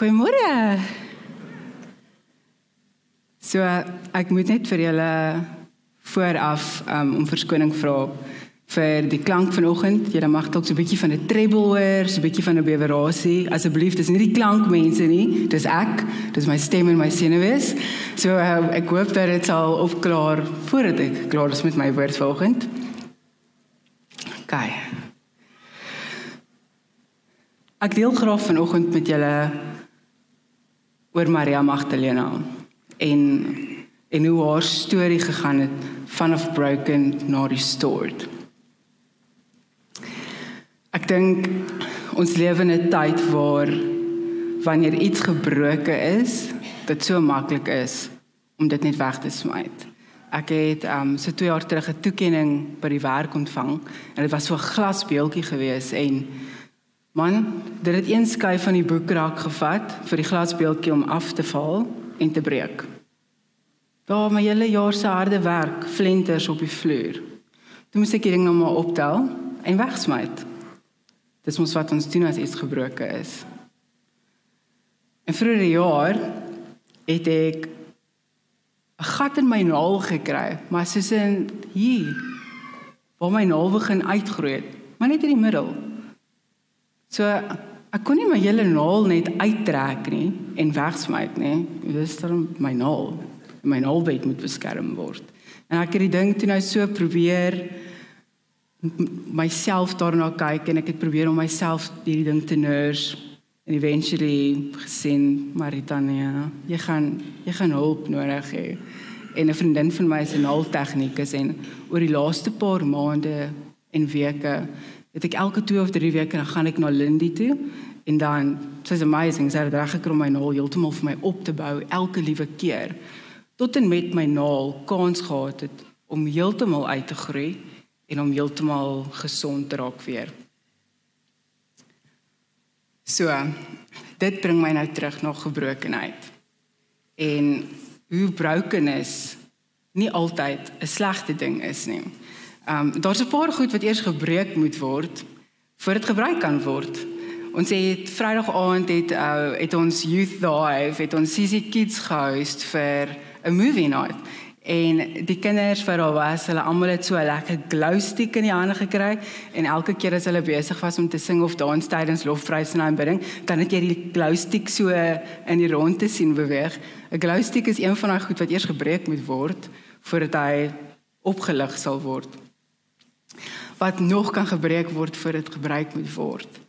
Goeiemôre. So ek moet net vir julle vooraf um, om verskoning vra vir die klank vanoggend. Julle mag dalk so 'n bietjie van 'n treble hoor, so 'n bietjie van 'n bewerasie. Asseblief, dis nie die klank mense nie, dis ek. Dis my stem en my senuwees. So uh, ek hoop dat dit sal opklaar voordat ek klaar is met my woord vanoggend. Gaan. Ek deel graag vanoggend met julle oor Maria Magdalena en en hoe haar storie gegaan het vanaf broken na restored. Ek dink ons lewe in 'n tyd waar wanneer iets gebroke is, dit so maklik is om dit net weg te smyt. Ek het um so 2 jaar terug 'n toekenning by die werk ontvang en dit was so 'n glasbeeldjie gewees en Man, dit het een skuif van die boekrak gevat vir die glasbeeldjie om af te val en te breek. Daar my hele jaar se harde werk, flenters op die vloer. Toe moet ek die ding nou maar optel en wegsmyt. Dis mos wat ons doen as iets gebroken is. En vir 'n jaar het ek 'n gat in my naal gekry, maar soos in hier waar my naal begin uitgroei, maar net in die middel. So ek kon nie my hele naal net uittrek nie en wegsmyt nie. Dis dan my naal. My naalbed moet beskerm word. En ek het die ding toe nou so probeer myself daarna kyk en ek het probeer om myself hierdie ding te nurse en eventually gesien Maritania, jy gaan jy gaan hulp nodig hê. En 'n vriendin van my is 'n naaltegnikus en oor die laaste paar maande en weke het ek elke 2 of 3 weke dan gaan ek na Lindy toe en dan sy's amazing sy het reg gekry om my naal heeltemal vir my op te bou elke liewe keer tot en met my naal kans gehad het om heeltemal uit te groei en om heeltemal gesond te raak weer. So dit bring my nou terug na gebrokenheid. En hoe brokenis nie altyd 'n slegte ding is nie. Ehm um, daar's 'n paar goed wat eers gebreek moet word voor dit gebruik kan word. Ons het Vrydag aand het uh, het ons youth dive het ons CC Kids gehost vir 'n movie night. En die kinders wat daar was, hulle almal het so 'n lekker glow stick in die hande gekry en elke keer as hulle besig was om te sing of dans tydens lofprys en aanbidding, dan het jy die glow stick so in die rondte sien beweeg. 'n Glow stick is een van daai goed wat eers gebreek moet word voordat hy opgelig sal word wat nog kan gebruik word voor dit gebruik moet word.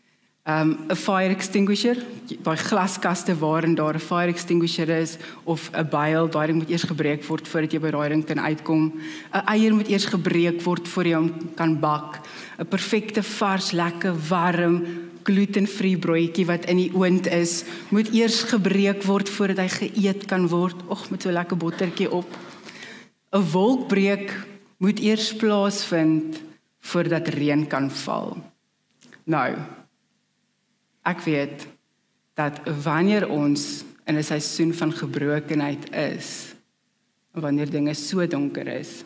Um 'n fire extinguisher, daai glaskaste waarin daar 'n fire extinguisher is of 'n byl, daai ding moet eers gebreek word voordat jy by daai ding kan uitkom. 'n Eier moet eers gebreek word voor jy hom kan bak. 'n Perfekte vars, lekker warm glutenvrye broodjie wat in die oond is, moet eers gebreek word voordat hy geëet kan word. Ag, met so lekker bottertjie op. 'n Wolkbreek moet eers plaasvind voordat reën kan val. Nou ek weet dat wanneer ons in 'n seisoen van gebrokenheid is, wanneer dinge so donker is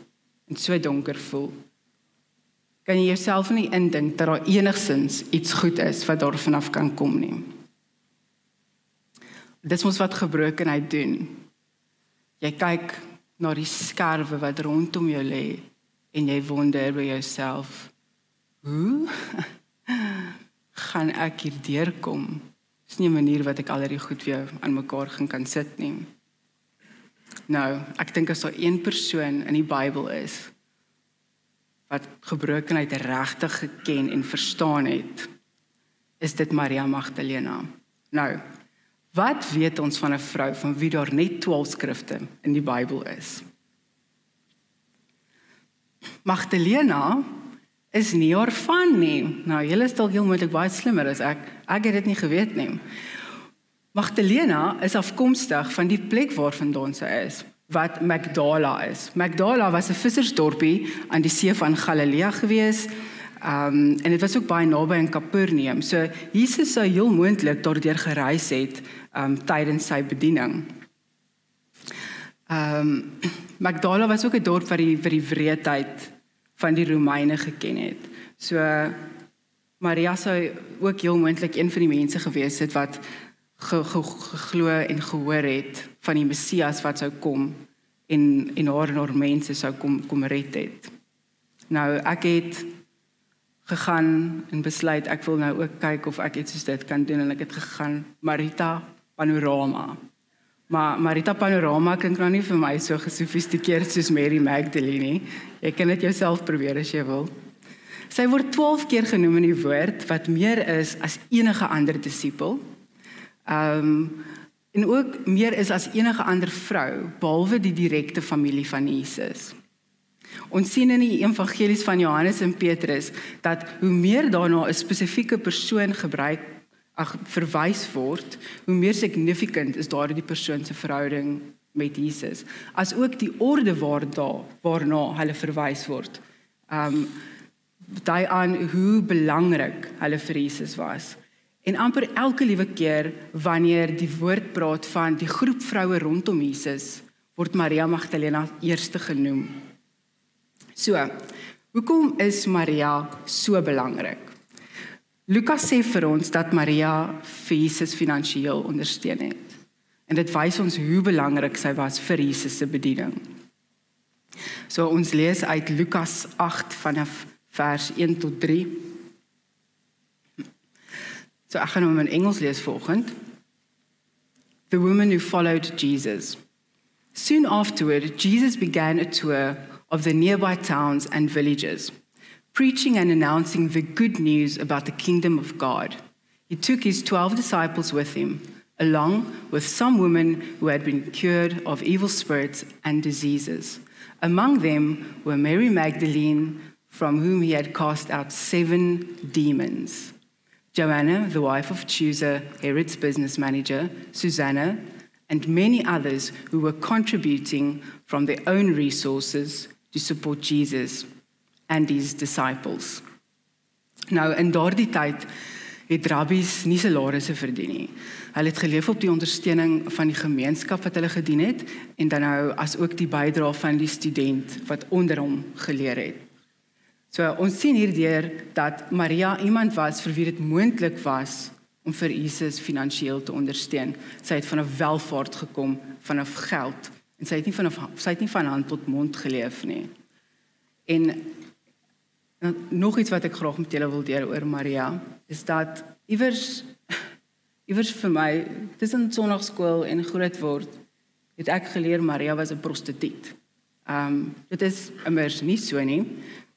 en so donker voel, kan jy jouself nie indink dat daar enigsins iets goed is wat daar vanaf kan kom nie. Dis mos wat gebrokenheid doen. Jy kyk na die skerwe wat rondom jou lê en jy wonder by jouself hoe gaan ek hier deurkom? Is nie 'n manier wat ek al hierdie goed weer aan mekaar gaan kan sit nie. Nou ek dink as daar een persoon in die Bybel is wat gebrokenheid regtig geken en verstaan het is dit Maria Magdalena. Nou wat weet ons van 'n vrou van wie daar net 12 skrifte in die Bybel is Magdalena is nie van nie. Nou, julle is dalk heel moontlik baie slimmer as ek. Ek het dit nie geweet nie. Magdalena is afkomstig van die plek waarvandaan sy is, wat Magdala is. Magdala was 'n vissersdorpie aan die see van Galilea gewees. Um en dit was ook baie naby aan Kapernaum. So Jesus sou heel moontlik daardeur gereis het um tydens sy bediening. Um Magdala was ook 'n dorp wat die vir die wreedheid van die Romeine geken het. So Maria sou ook heel moontlik een van die mense gewees het wat geglo en gehoor het van die Messias wat sou kom en en haar en haar mense sou kom kom red het. Nou ek het gegaan en besluit ek wil nou ook kyk of ek iets soos dit kan doen en ek het gegaan Marita Panorama. Maar Marita Panorama klink nou nie vir my so gesofistikeerd soos Mary Magdalene nie. Jy kan dit jouself probeer as jy wil. Sy word 12 keer genoem in die woord wat meer is as enige ander disipel. Ehm um, en ook meer is as enige ander vrou behalwe die direkte familie van Jesus. Ons sien in die evangelies van Johannes en Petrus dat hoe meer daarna 'n spesifieke persoon gebruik ag verwys word, hoe meer significant is daardie persoon se verhouding met Jesus, as ook die orde waar daar waarna hulle verwys word. Um daai aan hoe belangrik hulle vir Jesus was. En amper elke liewe keer wanneer die woord praat van die groep vroue rondom Jesus, word Maria Magdalena eerste genoem. So, hoekom is Maria so belangrik? Lukas sê vir ons dat Maria vir Jesus finansiëel ondersteun het. En dit wys ons hoe belangrik sy was vir Jesus se bediening. So ons lees uit Lukas 8 vanaf vers 1 tot 3. So ek gaan hom in Engels lees volgend. The woman who followed Jesus. Soon afterward, Jesus began a tour of the nearby towns and villages, preaching and announcing the good news about the kingdom of God. He took his 12 disciples with him, along with some women who had been cured of evil spirits and diseases. Among them were Mary Magdalene, from whom he had cast out seven demons. Joanna, the wife of Chusa, Herod's business manager, Susanna, and many others who were contributing from their own resources to support Jesus and his disciples. Nou in daardie tyd het rabbies nie salarisse verdien nie. Hulle het geleef op die ondersteuning van die gemeenskap wat hulle gedien het en dan nou as ook die bydrae van die student wat onder hom geleer het. So ons sien hierdeur dat Maria iemand was vir wie dit moontlik was om vir Jesus finansiëel te ondersteun. Sy het van 'n welvaart gekom, van 'n geld en sy het nie van 'n sy het nie van hand tot mond geleef nie. En nog iets wat ek graag met julle wil deel oor Maria is dat iewers iewers vir my tussen sonnaarskool en groot word het ek geleer Maria was 'n prostituut. Ehm um, dit is immers nie so nie.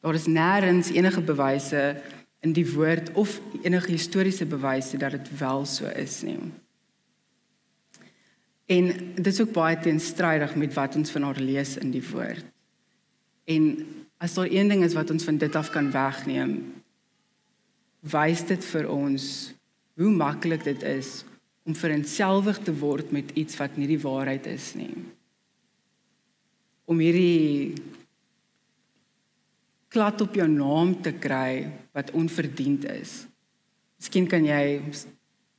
Daar is nêrens enige bewyse in die woord of enige historiese bewyse dat dit wel so is nie. En dit is ook baie teenstrydig met wat ons van haar lees in die woord. En as daar een ding is wat ons van dit af kan wegneem, wys dit vir ons hoe maklik dit is om verenselwig te word met iets wat nie die waarheid is nie. Om hierdie klad op jou naam te kry wat onverdiend is. Miskien kan jy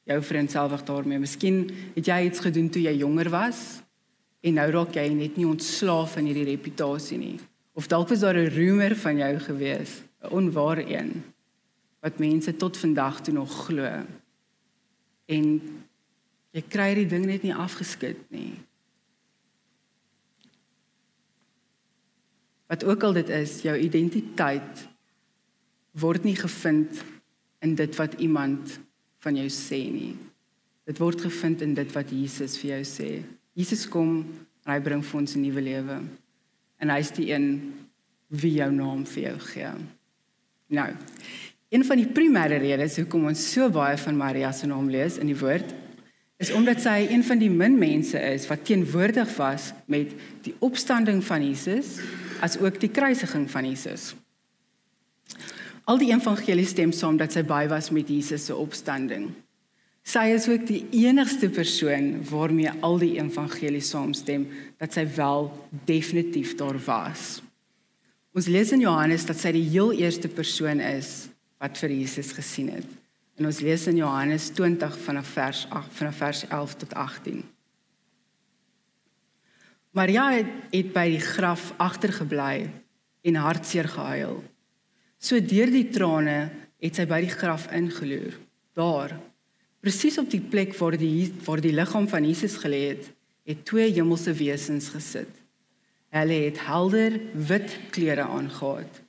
jou vriendselfig daarmee. Miskien het jy iets gedoen toe jy jonger was en nou raak jy net nie ontslaaf van hierdie reputasie nie. Of dalk was daar 'n rumor van jou gewees, 'n onware een wat mense tot vandag toe nog glo. En jy kry die ding net nie afgeskit nie. Wat ook al dit is, jou identiteit word nie gevind in dit wat iemand van jou sê nie. Dit word gevind in dit wat Jesus vir jou sê. Jesus kom en hy bring vir ons 'n nuwe lewe. En hy is die een wie jou naam vir jou gee. Nou, een van die primêre redes hoekom ons so baie van Maria se naam lees in die woord is omdat sy een van die min mense is wat teenwoordig was met die opstanding van Jesus as ook die kruisiging van Jesus. Al die evangelies stem saam dat sy by was met Jesus se opstanding. Sy is ook die enigste persoon waarmee al die evangelies saamstem dat sy wel definitief daar was. Ons lees in Johannes dat sy die heel eerste persoon is wat vir Jesus gesien het. En ons lees in Johannes 20 vanaf vers 8 vanaf vers 11 tot 18. Maria het, het by die graf agtergebly en hartseer gehuil. So deur die trane het sy by die graf ingeloer. Daar, Presies op die plek waar die waar die liggaam van Jesus gelê het, het twee hemelse wesens gesit. Hulle het helder wit klere aangetree.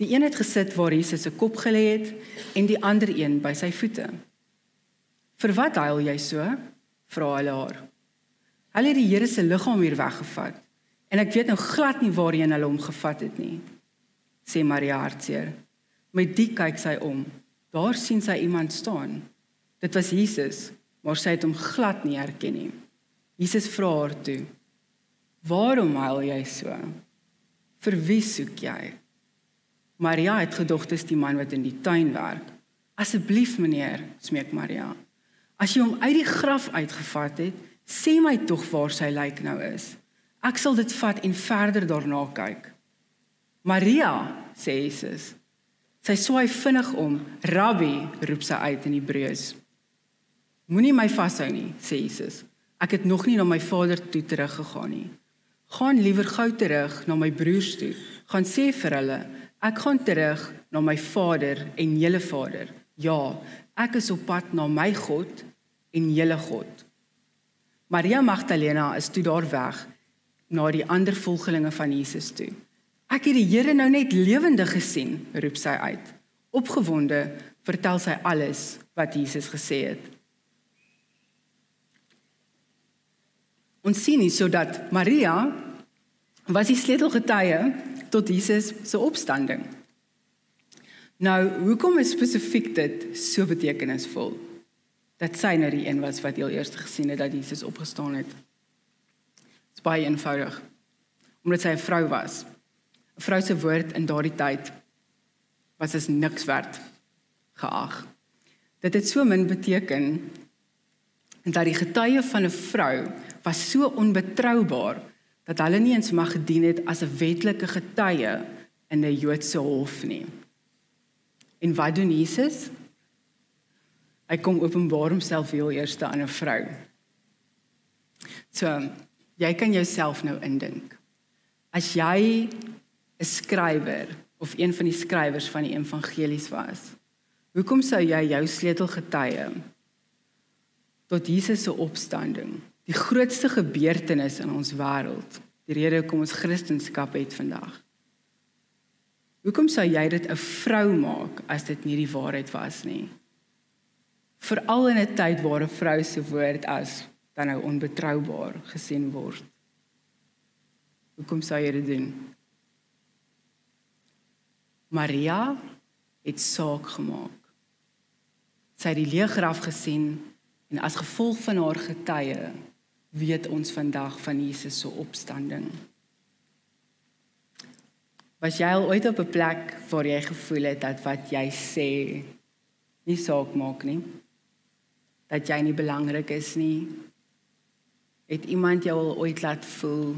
Die een het gesit waar Jesus se kop gelê het en die ander een by sy voete. "Vir wat huil jy so?" vra hulle haar. "Hulle het die Here se liggaam hier weggevat en ek weet nou glad nie waarheen hulle hom gevat het nie," sê Maria hartseer. Met die kyk sy om. Daar sien sy iemand staan. Dit was Jesus, maar sy het hom glad nie herken nie. Jesus vra haar toe: "Waarom huil jy so? Vir wie soek jy?" Maria het gedog dit is die man wat in die tuin werk. "Asseblief, meneer," smeek Maria. "As jy hom uit die graf uitgevat het, sê my tog waar sy lijk nou is. Ek sal dit vat en verder daarna kyk." "Maria," sê Jesus. Sy swaai vinnig om. "Rabbi," roep sy uit in Hebreëus. "Moenie my vashou nie," sê Jesus. Ek het nog nie na my vader toe teruggegaan nie. Gaan liewer gou terug na my broers toe. Gaan sê vir hulle, ek gaan terug na my vader en julle vader. Ja, ek is op pad na my God en julle God. Maria Magdalena is toe daar weg na die ander volgelinge van Jesus toe. Ek het die Here nou net lewendig gesien, roep sy uit. Opgewonde vertel sy alles wat Jesus gesê het. Ons sien hier sodat Maria was die sleutelgetuie tot Jesus se opstanding. Nou, hoekom is spesifiek dit so betekenisvol? Dat sy nou die een was wat heel eers gesien het dat Jesus opgestaan het. Dit is baie eenvoudig. Omdat sy 'n vrou was. 'n Vrou se woord in daardie tyd was as niks werd geag. Dit het so min beteken dat die getuie van 'n vrou was so onbetroubaar dat hulle nie eens mag gedien het as 'n wetlike getuie in 'n Joodse hof nie. En wat doen Jesus? Hy kom openbaar homself heel eers aan 'n vrou. So, jy kan jouself nou indink. As jy 'n skrywer of een van die skrywers van die evangelies was, hoekom sou jy jou sleutelgetuie tot Jesus se opstanding die grootste gebeurtenis in ons wêreld. Die rede hoekom ons Christendom het vandag. Hoekom sou jy dit 'n vrou maak as dit nie die waarheid was nie? Veral in 'n tyd waar 'n vrou se woord as dan nou onbetroubaar gesien word. Hoekom sou jy dit doen? Maria het saak gemaak. Sy het die leë graf gesien en as gevolg van haar getuie weet ons vandag van Jesus se opstanding. Was jy al ooit op 'n plek waar jy gevoel het dat wat jy sê nie saak maak nie? Dat jy nie belangrik is nie? Het iemand jou al ooit laat voel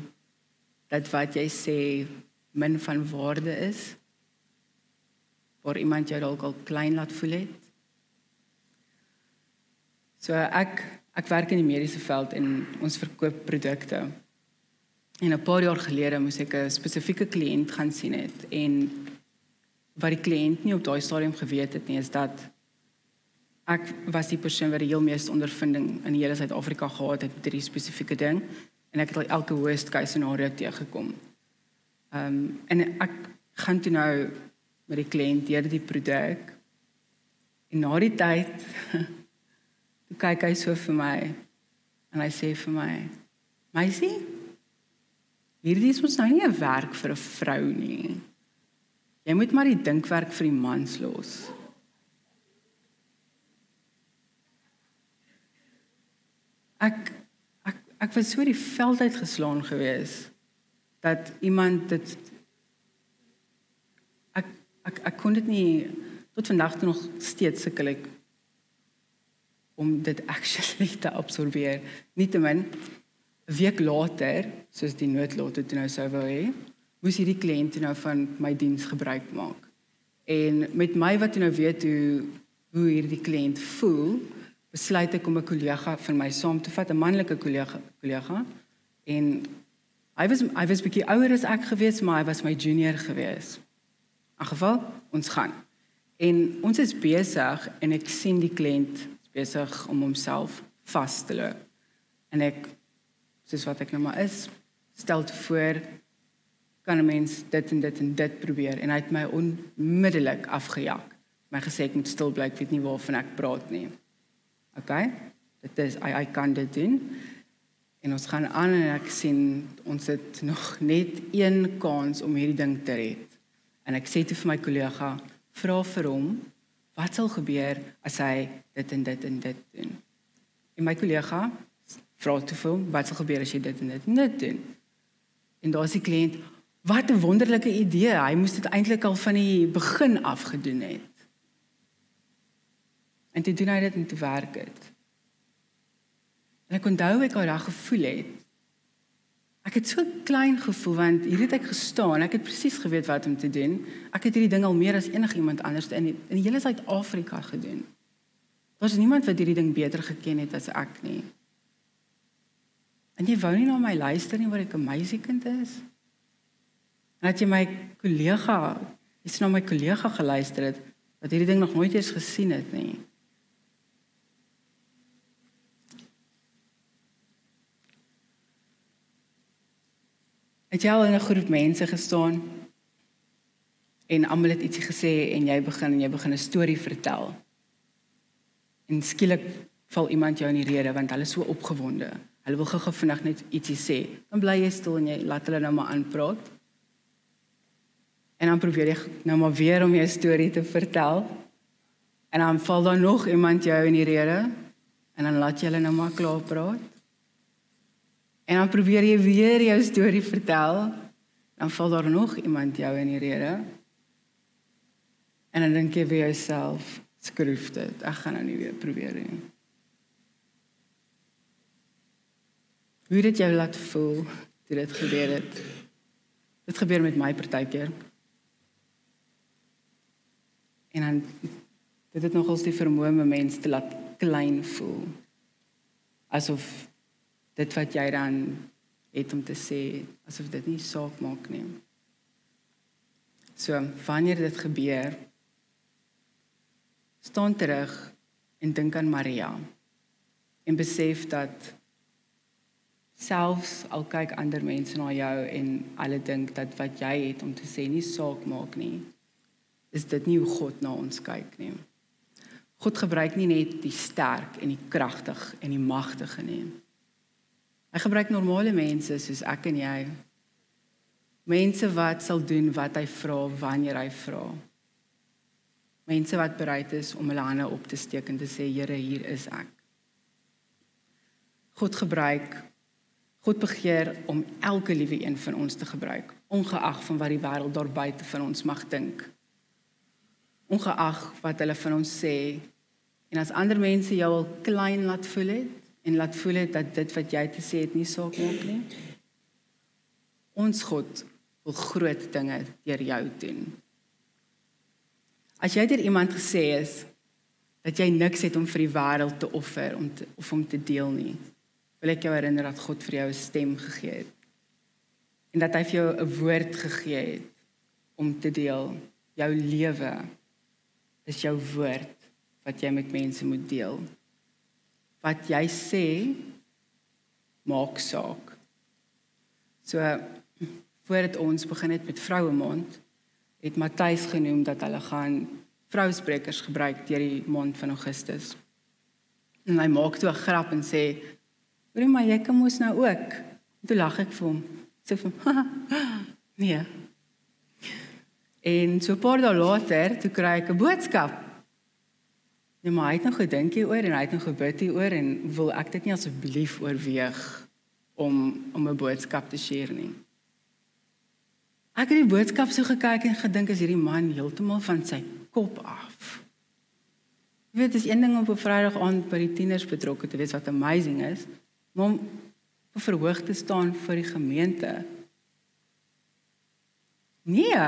dat wat jy sê min van waarde is? Waar iemand jou dalk al klein laat voel het? So ek Ek werk in die mediese veld en ons verkoop produkte. En 'n paar jaar gelede moes ek 'n spesifieke kliënt gaan sien het en wat die kliënt nie op daai stadium geweet het nie is dat ek was die persoon wat die heel meeste ondervinding in hele Suid-Afrika gehad het met hierdie spesifieke ding en ek het al elke worst case scenario teëgekom. Ehm um, en ek gaan toe nou met die kliënt deur die produk en na die tyd Toe kyk hy so vir my en hy sê vir my: "Meisie, hierdie is mos nou nie 'n werk vir 'n vrou nie. Jy moet maar die dinkwerk vir die mans los." Ek ek ek was so die veld uit geslaan gewees dat iemand dit ek ek ek kon dit nie tot vandag toe nog steeds sukkel ek om dit actually te absorbeer. Nietemin 'n week later, soos die noodlot het nou sou wou hê, moes hierdie kliënt nou van my diens gebruik maak. En met my wat nou weet hoe hoe hierdie kliënt voel, besluit ek om 'n kollega van my saam te vat, 'n manlike kollega kollega. En hy was hy was bietjie ouer as ek gewees, maar hy was my junior gewees. In geval ons gaan. En ons is besig en ek sien die kliënt besig om homself vas te loop. En ek soos wat ek nou maar is, stel te voor kan 'n mens dit en dit en dit probeer en hy het my onmiddellik afgejag. My gesê ek moet stil bly, ek weet nie waarvan ek praat nie. OK? Dit is hy hy kan dit doen. En ons gaan aan en ek sien ons het nog net een kans om hierdie ding te red. En ek sê toe vir my kollega, vra vir hom wat sal gebeur as hy dit en dit en dit doen. En my kollega vra toe vir hom, wat sal gebeur as jy dit en dit dit doen? En daar's die kliënt, Wat 'n wonderlike idee. Hy moes dit eintlik al van die begin af gedoen het. En toe doen hy dit en toe werk dit. En ek onthou ek het daai gevoel het. Ek het so klein gevoel want hier het ek gestaan. Ek het presies geweet wat om te doen. Ek het hierdie ding al meer as enigiemand anders in die, in die hele Suid-Afrika gedoen. Daar's niemand wat hierdie ding beter geken het as ek nie. En jy wou nie na my luister nie wat ek 'n meisiekind is. En dat jy my kollega, jy's na my kollega geluister het wat hierdie ding nog nooit eens gesien het nie. Het jy al in 'n groep mense gestaan en almal het ietsie gesê en jy begin en jy begin 'n storie vertel. En skielik val iemand jou in die rede want hulle is so opgewonde. Hulle wil gou-gou vinnig net ietsie sê. Dan bly jy stil en jy laat hulle nou maar aanpraat. En dan probeer jy nou maar weer om jou storie te vertel. En dan val daar nog iemand jou in die rede en dan laat jy hulle nou maar klaar praat. En dan probeer jy weer jou storie vertel. Dan val daar nog iemand jou in die rede. En dan dink jy vir jouself, skryf dit. Ek gaan nou nie weer probeer nie. Hoe het jy laat voel toe dit gebeur het? Dit gebeur met my partykeer. En dan dit het nogals die vermoë om mense te laat klein voel. Asof dit wat jy dan het om te sê, asof dit nie saak maak nie. So, wanneer dit gebeur, staan terug en dink aan Maria en besef dat selfs al kyk ander mense na jou en hulle dink dat wat jy het om te sê nie saak maak nie is dit nie hoe God na ons kyk nie. God gebruik nie net die sterk en die kragtig en die magtige nie. Hy gebruik normale mense soos ek en jy. Mense wat sal doen wat hy vra wanneer hy vra. Mense wat bereid is om hulle hande op te steek en te sê Here, hier is ek. God gebruik God begeer om elke liewe een van ons te gebruik, ongeag van wat die wêreld daar buite van ons mag dink ongeag wat hulle van ons sê. En as ander mense jou al klein laat voel het en laat voel het dat dit wat jy te sê het nie saak maak nie. Ons God wil groot dinge deur jou doen. As jy deur iemand gesê is dat jy niks het om vir die wêreld te offer om te, of om te deel nie, wil ek jou herinner dat God vir jou 'n stem gegee het. En dat hy vir jou 'n woord gegee het om te deel jou lewe is jou woord wat jy met mense moet deel. Wat jy sê maak saak. So voordat ons begin het met vroue maand, het Matthys genoem dat hulle gaan vrousprekers gebruik deur die maand van Augustus. En hy maak toe 'n grap en sê: "Hoor maar jy kan mos nou ook." Toe lag ek vir hom. Sê vir hom: "Nee, En so 'n paar dae later, toe kry ek 'n boodskap. Nee, maar hy het nog gedink hieroor en hy het nog gebid hieroor en wil ek dit nie asseblief oorweeg om om 'n boodskap te share nie. Ek het die boodskap so gekyk en gedink as hierdie man heeltemal van sy kop af. Jy weet, dis een ding om op 'n Vrydag aand by die tieners betrokke te wees wat amazing is, maar om op verhoog te staan vir die gemeente. Nee,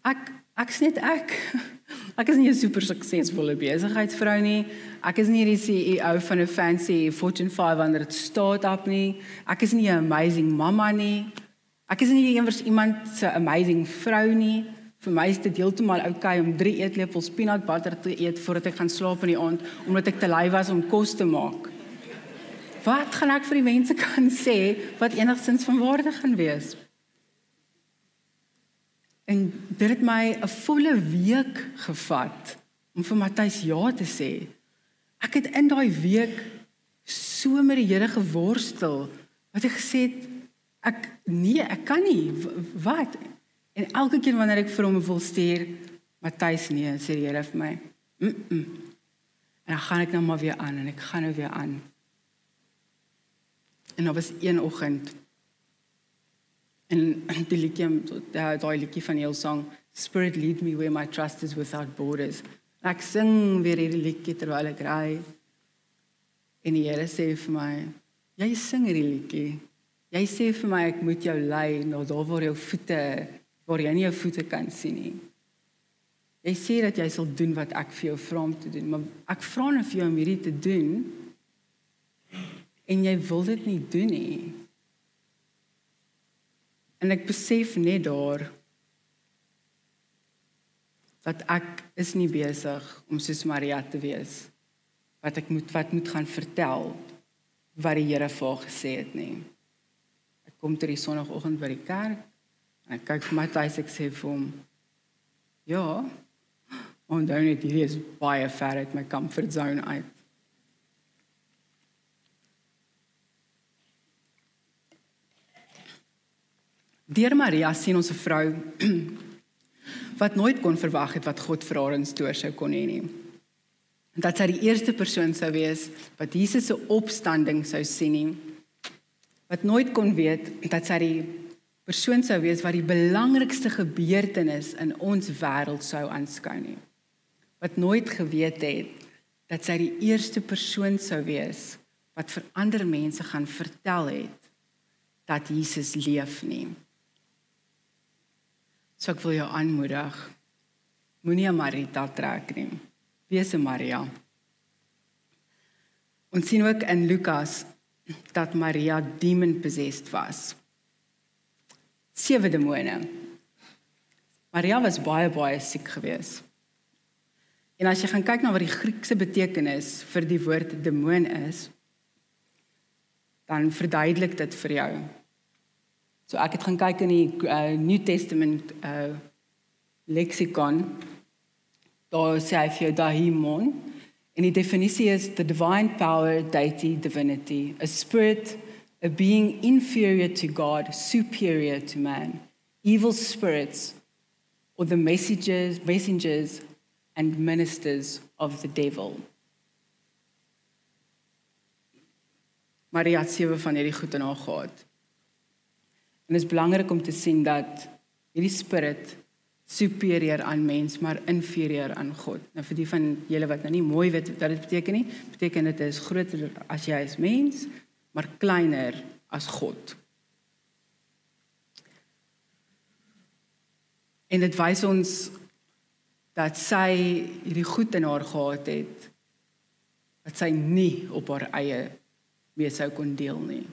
Ek ek's net ek. Ek is nie 'n super suksesvolle besigheidsvrou nie. Ek is nie die CEO van 'n fancy Fortune 500 startup nie. Ek is nie 'n amazing mamma nie. Ek is nie eenvers iemand se amazing vrou nie. Vir my is dit heeltemal oukei okay om 3 eetlepels peanut butter te eet voordat ek gaan slaap in die aand omdat ek te lui was om kos te maak. Wat gaan ek vir die mense kan sê wat enigstens van waarde gaan wees? En dit het my 'n volle week gevat om vir Matthys ja te sê. Ek het in daai week so met die Here geworstel wat ek gesê het ek nee, ek kan nie wat En elke keer wanneer ek vir hom wil stuur, Matthys nee, sê die Here vir my. Mm -mm. En dan gaan ek nou maar weer aan en ek gaan nou weer aan. En daar was een oggend en die liedjie daai daai liedjie van Hillsong Spirit lead me where my trust is without borders. Ek sing weer hierdie liedjie terwyl ek ry. En die Here sê vir my, jy sing hierdie liedjie. Jy sê vir my ek moet jou lei na daar waar jou voete waar jy nie jou voete kan sien nie. Jy sê dat jy sal doen wat ek vir jou vra om te doen, maar ek vra net vir jou om hierdie te doen en jy wil dit nie doen nie. En ek besef net daar dat ek is nie besig om soos Maria te wees wat ek moet wat moet gaan vertel wat die Here vir haar gesê het nie. Ek kom ter die sonoggend by die kerk Ek kyk vir my tuis ek sê vir hom ja. En dan net hierdie is baie ver uit my comfort zone uit. Deur Maria sien ons 'n vrou wat nooit kon verwag het wat God vir haar instoor sou kon hê nie. Dat sy die eerste persoon sou wees wat Jesus se opstanding sou sien nie. Wat nooit kon weet dat sy die persoon sou wees wat die belangrikste gebeurtenis in ons wêreld sou aanskou nie. Wat nooit geweet het dat sy die eerste persoon sou wees wat vir ander mense gaan vertel het dat Jesus leef nie. So ek wil jou aanmoedig. Moenie 'n Marita trek nie. Wees 'n Maria. Ons sien ook in Lukas dat Maria demon possessed was sewe demone. Maria was baie baie siek geweest. En as jy gaan kyk na wat die Griekse betekenis vir die woord demoon is, dan verduidelik dit vir jou. So ek het gaan kyk in die uh, New Testament uh leksikon. Daar sê hy vir daimon en die definisie is the divine power, deity, divinity, a spirit a being inferior to God, superior to man, evil spirits, or the messengers, messengers and ministers of the devil. Maria het sewe van hierdie goed in haar gehad. En dit is belangrik om te sien dat hierdie spirit superieur aan mens maar inferieur aan God. Nou vir die van julle wat nou nie mooi weet wat dit beteken nie, beteken dit is groter as jy as mens, maar kleiner as God. En dit wys ons dat sy hierdie goed in haar gehad het wat sy nie op haar eie mee sou kon deel nie.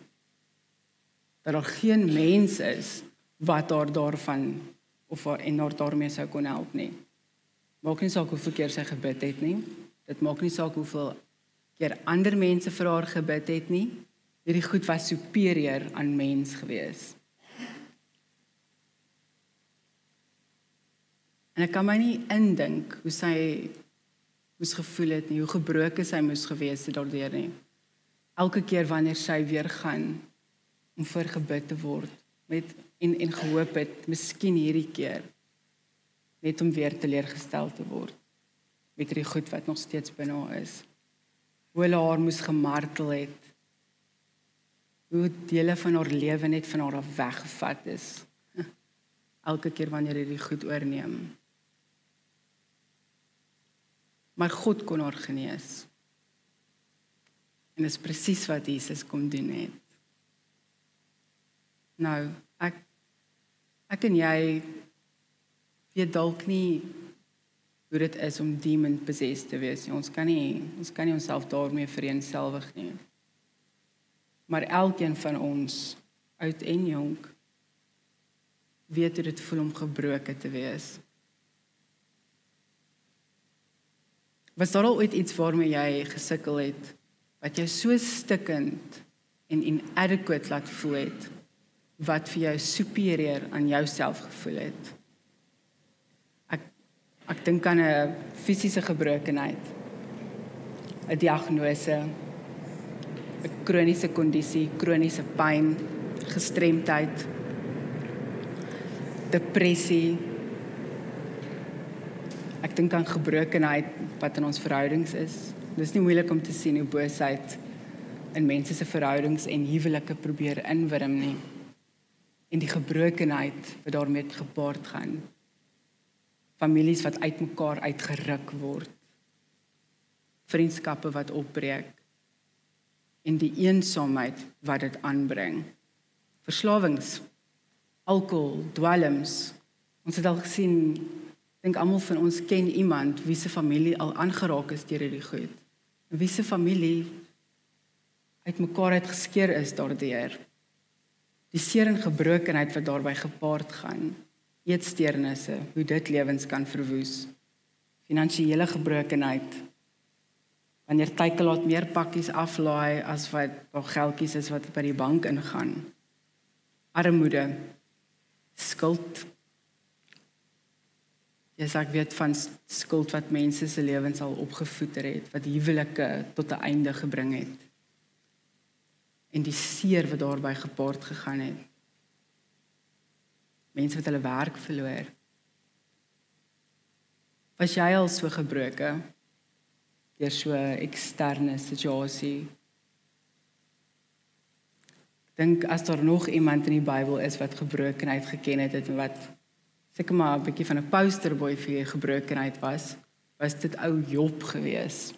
Dat daar geen mens is wat haar daarvan of haar en haar daarmee sou kon help nie. Maak nie saak hoeveel keer sy gebid het nie. Dit maak nie saak hoeveel keer ander mense vir haar gebid het nie hierdie goed was superieur aan mens gewees. En ek kan my nie indink hoe sy moes gevoel het nie, hoe gebroken sy moes gewees het daardeur nie. Elke keer wanneer sy weer gaan om vir gebid te word met en en gehoop het miskien hierdie keer net om weer teleurgestel te word met hierdie goed wat nog steeds binne haar is. Hoe hulle haar moes gemartel het hoe dele van haar lewe net van haar af weggevat is elke keer wanneer hy dit goed oorneem. Maar God kon haar genees. En dit is presies wat Jesus kom doen het nou. Ek ek en jy weet dalk nie hoe dit is om demon possessed te wees nie. Ons kan nie ons kan nie onsself daarmee vereenselwig nie. Maar elkeen van ons, oud en jonk, weet hoe dit voel om gebroke te wees. Was daar al ooit iets waarmee jy gesukkel het wat jou so stikkend en inadequate laat voel het? Wat vir jou superieur aan jouself gevoel het? Ek ek dink aan 'n fisiese gebrokenheid. 'n Diagnose, 'n kroniese kondisie, kroniese pyn, gestremdheid, depressie. Ek dink aan gebrokenheid wat in ons verhoudings is. Dit is nie moeilik om te sien hoe boosheid in mense se verhoudings en huwelike probeer inwrim nie. En die gebrokenheid wat daarmee gepaard gaan. Families wat uitmekaar uitgeruk word. Vriendskappe wat opbreek. En die eensaamheid wat dit aanbring. Verslawings alkohol, dwelms. Ons het al gesien, dink almal van ons ken iemand wie se familie al aangeraak is deur hierdie goed. Wie se familie uitmekaar het geskeur is daardeur. Die seer en gebrokenheid wat daarbey gepaard gaan. Eetsteurnisse, hoe dit lewens kan verwoes. Finansiële gebrokenheid. Wanneer tyd laat meer pakkies aflaai as wat daar geldjies is wat by die bank ingaan. Armoede, skuld. Ja, ek weet van skuld wat mense se lewens al opgevoeder het, wat huwelike tot 'n einde gebring het. En die seer wat daarbey gepaard gegaan het. Mense wat hulle werk verloor. Was jy al so gebroke deur so 'n eksterne situasie? dink as daar nog iemand in die Bybel is wat gebrokenheid geken het en wat seker maar 'n bietjie van 'n posterboy vir gebrokenheid was, was dit ou Job gewees.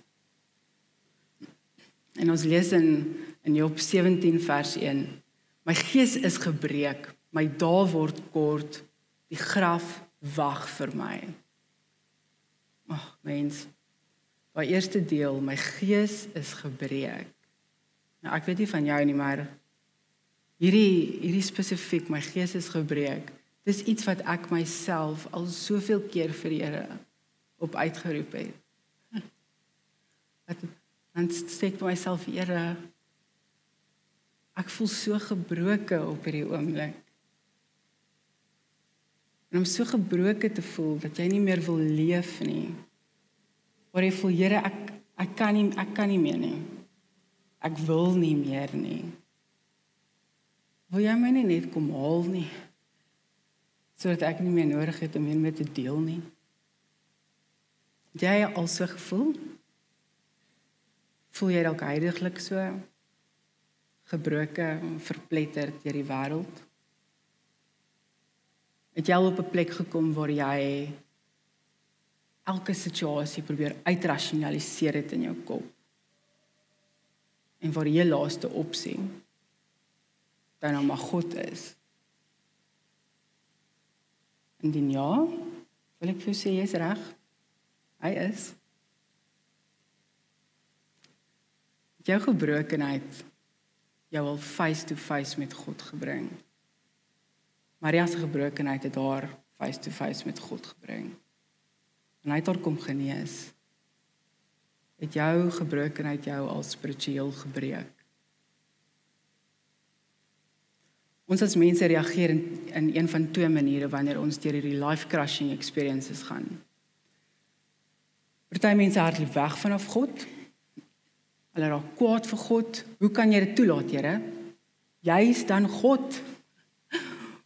En ons lees in in Job 17 vers 1: My gees is gebreek, my dae word kort, die graf wag vir my. Ag mens, by eerste deel, my gees is gebreek. Nou ek weet nie van jou nie, maar hierdie hierdie spesifiek my gees is gebreek. Dis iets wat ek myself al soveel keer vir die Here op uitgeroep het. Wat dan sê ek vir myself, Here, ek voel so gebroke op hierdie oomblik. En om so gebroke te voel dat jy nie meer wil leef nie. Maar jy voel, Here, ek ek kan nie ek kan nie meer nie. Ek wil nie meer nie. Wil jy my nie net kom haal nie? Sodat ek nie meer nodig het om hiermee te deel nie. Jy al so gevoel? Voel jy dalk heiliglik so gebroke, verpletter deur die wêreld? Het jy al op 'n plek gekom waar jy elke situasie probeer uitrasionaliseer het in jou kop? En waar jy laaste opsie dan nou maar God is. Indien ja, wil ek vir jou sê jy's reg. Hy is. Jou gebrokenheid jou wil face to face met God gebring. Maria se gebrokenheid het haar face to face met God gebring. En hy het haar kom genees. Het jou gebrokenheid jou al spiritueel gebreek? Ons as mense reageer in, in een van twee maniere wanneer ons deur hierdie life crushing experiences gaan. Party mense hardloop weg vanaf God. Hulle raak kwaad vir God. Hoe kan jy dit toelaat, Here? Jy is dan God.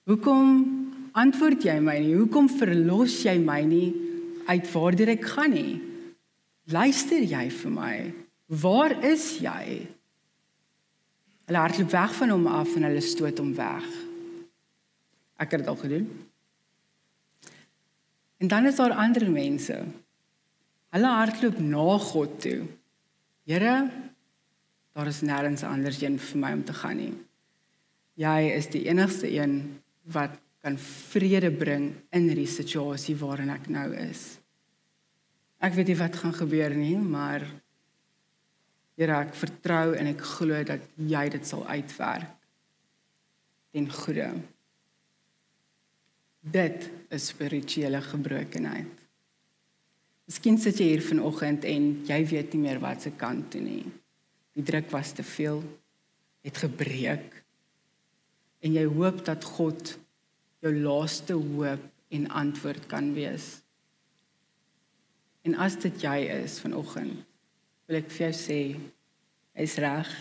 Hoekom antwoord jy my nie? Hoekom verlos jy my nie uit waardeur ek gaan nie? Luister jy vir my? Waar is jy? Hulle hardloop weg van hom af en hulle stoot hom weg. Ek het dit al gedoen. En dan is daar ander mense. Hulle hardloop na God toe. Here, daar is nêrens anders een vir my om te gaan nie. Jy is die enigste een wat kan vrede bring in hierdie situasie waarin ek nou is. Ek weet nie wat gaan gebeur nie, maar Here, ek vertrou en ek glo dat jy dit sal uitwerk ten goeie. Dit is spirituele gebrokenheid. Miskien sit jy hier vanoggend en jy weet nie meer wat se kant toe nie. Die druk was te veel, het gebreek. En jy hoop dat God jou laaste hoop en antwoord kan wees. En as dit jy is vanoggend, wil ek vir jou sê, hy's reg.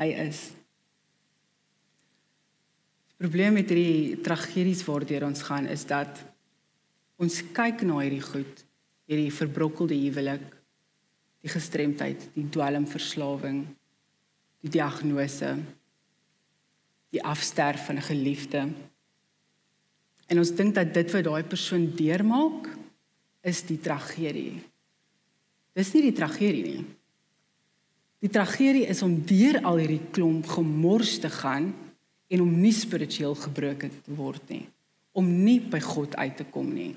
Hy is. Die probleem met hierdie tragedies waardeur ons gaan is dat ons kyk na hierdie goed hierdie verbrokkelde huwelik, die gestremdheid, die dwelmverslawing, die diagnose, die afsterf van 'n geliefde. En ons dink dat dit wat daai persoon deurmaak is die tragedie. Dis nie die tragedie nie. Die tragedie is om deur al hierdie klomp gemors te gaan en om nie spiritueel gebroken te word nie, om nie by God uit te kom nie.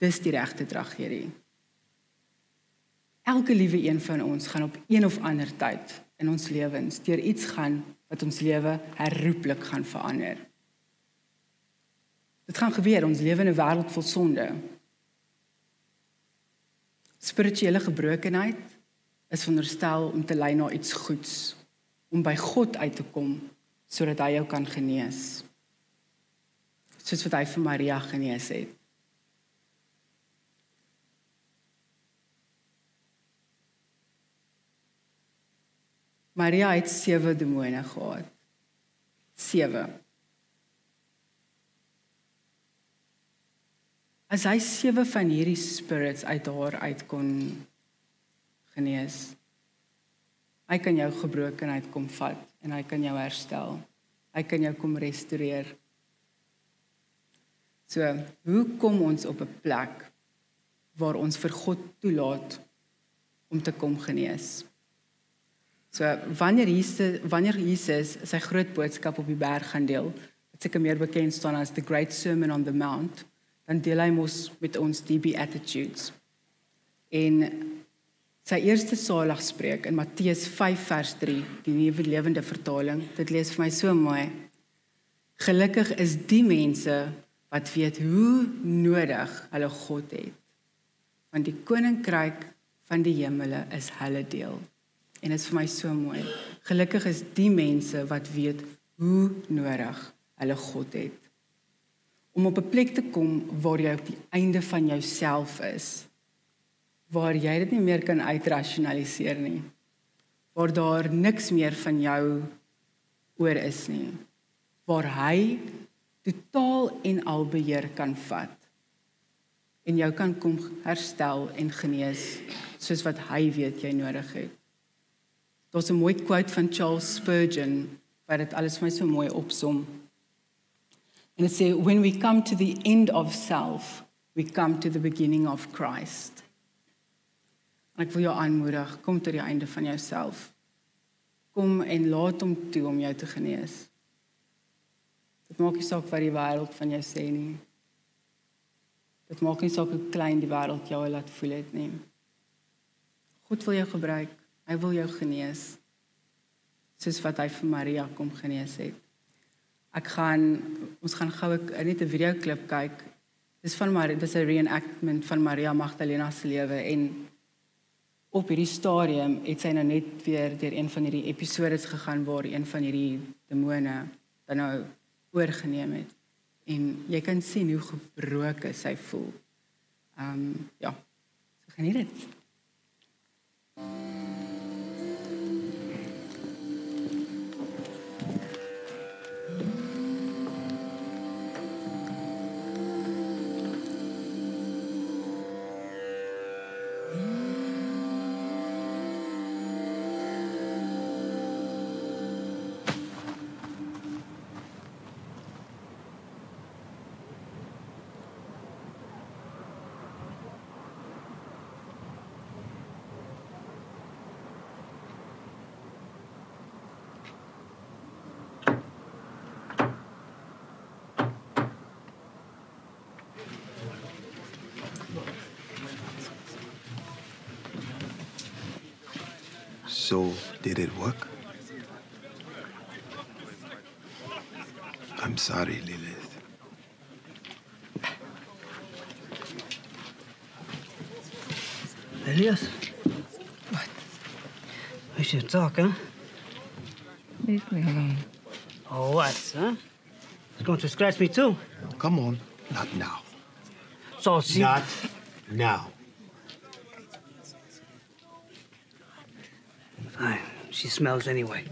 Dis die regte tragedie. Elke liewe een van ons gaan op een of ander tyd in ons lewens deur iets gaan wat ons lewe herroepelik gaan verander. Dit gaan gebeur, ons lewe in 'n wêreld vol sonde. Spirituele gebrokenheid is veronderstel om te lei na iets goeds, om by God uit te kom sodat hy jou kan genees. Soos wat hy vir Maria genees het. Maria het sewe demone gehad. Sewe. As hy sewe van hierdie spirits uit haar uit kon genees. Hy kan jou gebrokenheid kom vat en hy kan jou herstel. Hy kan jou kom restoreer. So, hoe kom ons op 'n plek waar ons vir God toelaat om te kom genees? So wanneer Jesus wanneer Jesus sy groot boodskap op die berg gaan deel, wat seker meer bekend staan as the great sermon on the mount, dan deel hy mos met ons die beatitudes. En sy eerste saligspreek in Matteus 5 vers 3, die nuwe lewende vertaling, dit lees vir my so mooi. Gelukkig is die mense wat weet hoe nodig hulle God het. Want die koninkryk van die hemele is hulle deel. En dit is vir my so mooi. Gelukkig is die mense wat weet hoe nodig hulle God het. Om op 'n plek te kom waar jy op die einde van jouself is, waar jy dit nie meer kan uitrasionaliseer nie. Waar daar niks meer van jou oor is nie. Waar hy totaal en al beheer kan vat en jou kan kom herstel en genees soos wat hy weet jy nodig het. Daar's 'n mooi quote van Charles Spurgeon wat dit alles vir my so mooi opsom. And it says when we come to the end of self, we come to the beginning of Christ. En ek wil jou aanmoedig, kom tot die einde van jouself. Kom en laat hom toe om jou te genees. Dit maak nie saak wat die wêreld van jou sê nie. Dit maak nie saak hoe klein die wêreld jou laat voel het nie. God wil jou gebruik. Hy wil jou genees. Soos wat hy vir Maria kom genees het. Ek gaan ons gaan gou net 'n video klip kyk. Dis van Maria, dis 'n reenactment van Maria Magdalena se lewe en op hierdie stadium het sy nou net weer deur een van hierdie episodes gegaan waar een van hierdie demone dan nou oorgeneem het. En jy kan sien hoe gebroken sy voel. Ehm um, ja. So geniet dit. Sorry, Lilith. Elias, What? we should talk, huh? Leave me alone. Oh, what, huh? It's going to scratch me too. Come on. Not now. So she. Not now. Fine. She smells anyway.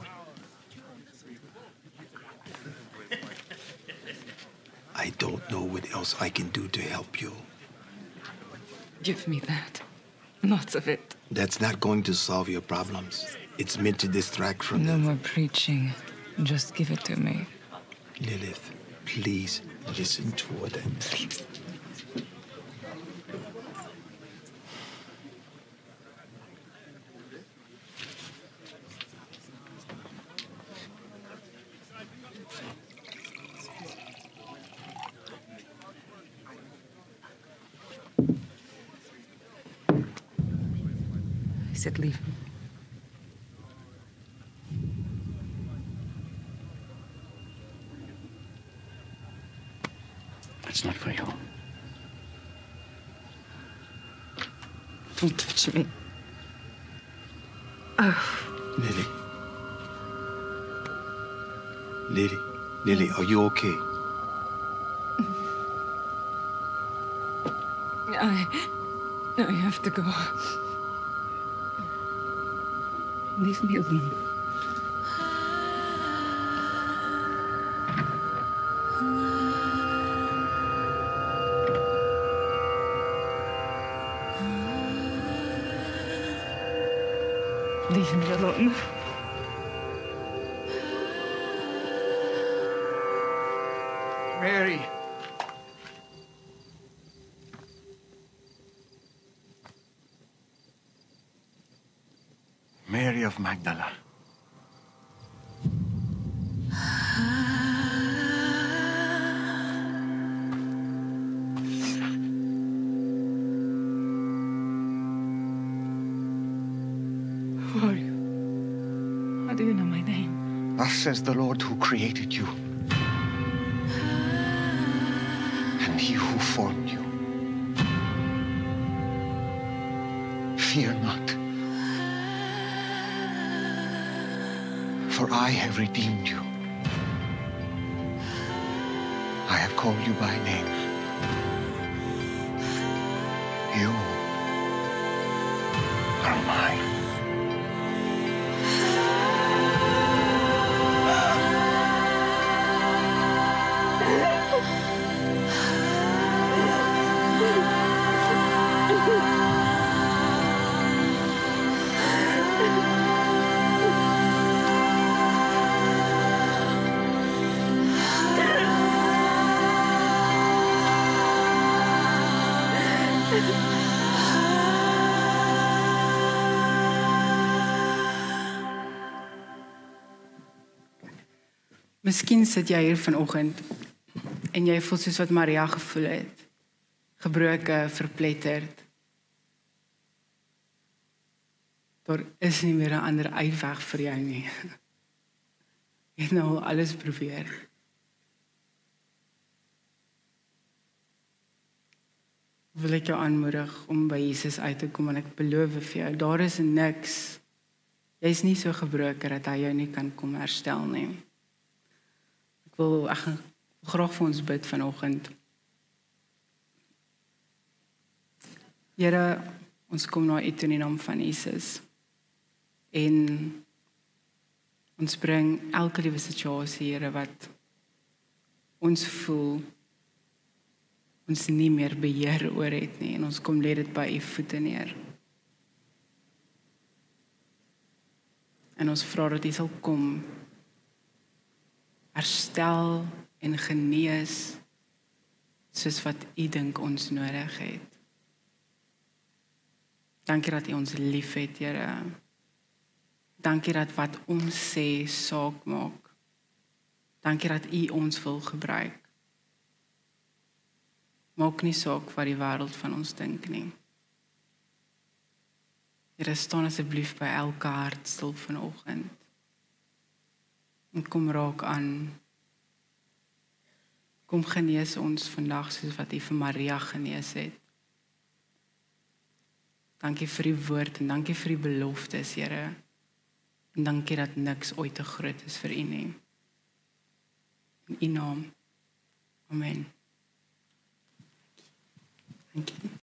I don't know what else I can do to help you. Give me that. Lots of it. That's not going to solve your problems. It's meant to distract from No them. more preaching. Just give it to me. Lilith, please listen to what I'm Please. I said. It's not for you. Don't touch me. Oh. Lily. Lily. Lily, are you okay? I. I have to go. Leave me alone. Says the Lord who created you. And he who formed you. Fear not. For I have redeemed you. I have called you by name. You are mine. Miskien sit jy hier vanoggend en jy voel soos wat Maria gevoel het. Gebroke, verpletterd. Daar is nie meer 'n ander uitweg vir jou nie. Jy het nou alles probeer. Wil ek jou aanmoedig om by Jesus uit te kom en ek beloof vir jou, daar is niks. Jy's nie so gebroken dat hy jou nie kan kom herstel nie. Wil ek gaan graag vir ons bid vanoggend. Here, ons kom na U toe in die naam van Jesus. En ons bring elke liewe situasie, Here, wat ons voel ons nie meer beheer oor het nie en ons kom lê dit by U voete neer. En ons vra dat U sal kom herstel en genees soos wat U dink ons nodig het. Dankie dat U ons liefhet, Here. Dankie dat wat ons sê saak maak. Dankie dat U ons wil gebruik. Maak nie saak wat die wêreld van ons dink nie. Here, staan asseblief by elke hart stil vanoggend. En kom raak aan. Kom genees ons vandag soos wat U vir Maria genees het. Dankie vir die woord en dankie vir die beloftes, Here. En dankie dat niks ooit te groot is vir U nie. In U naam. Amen. Dankie.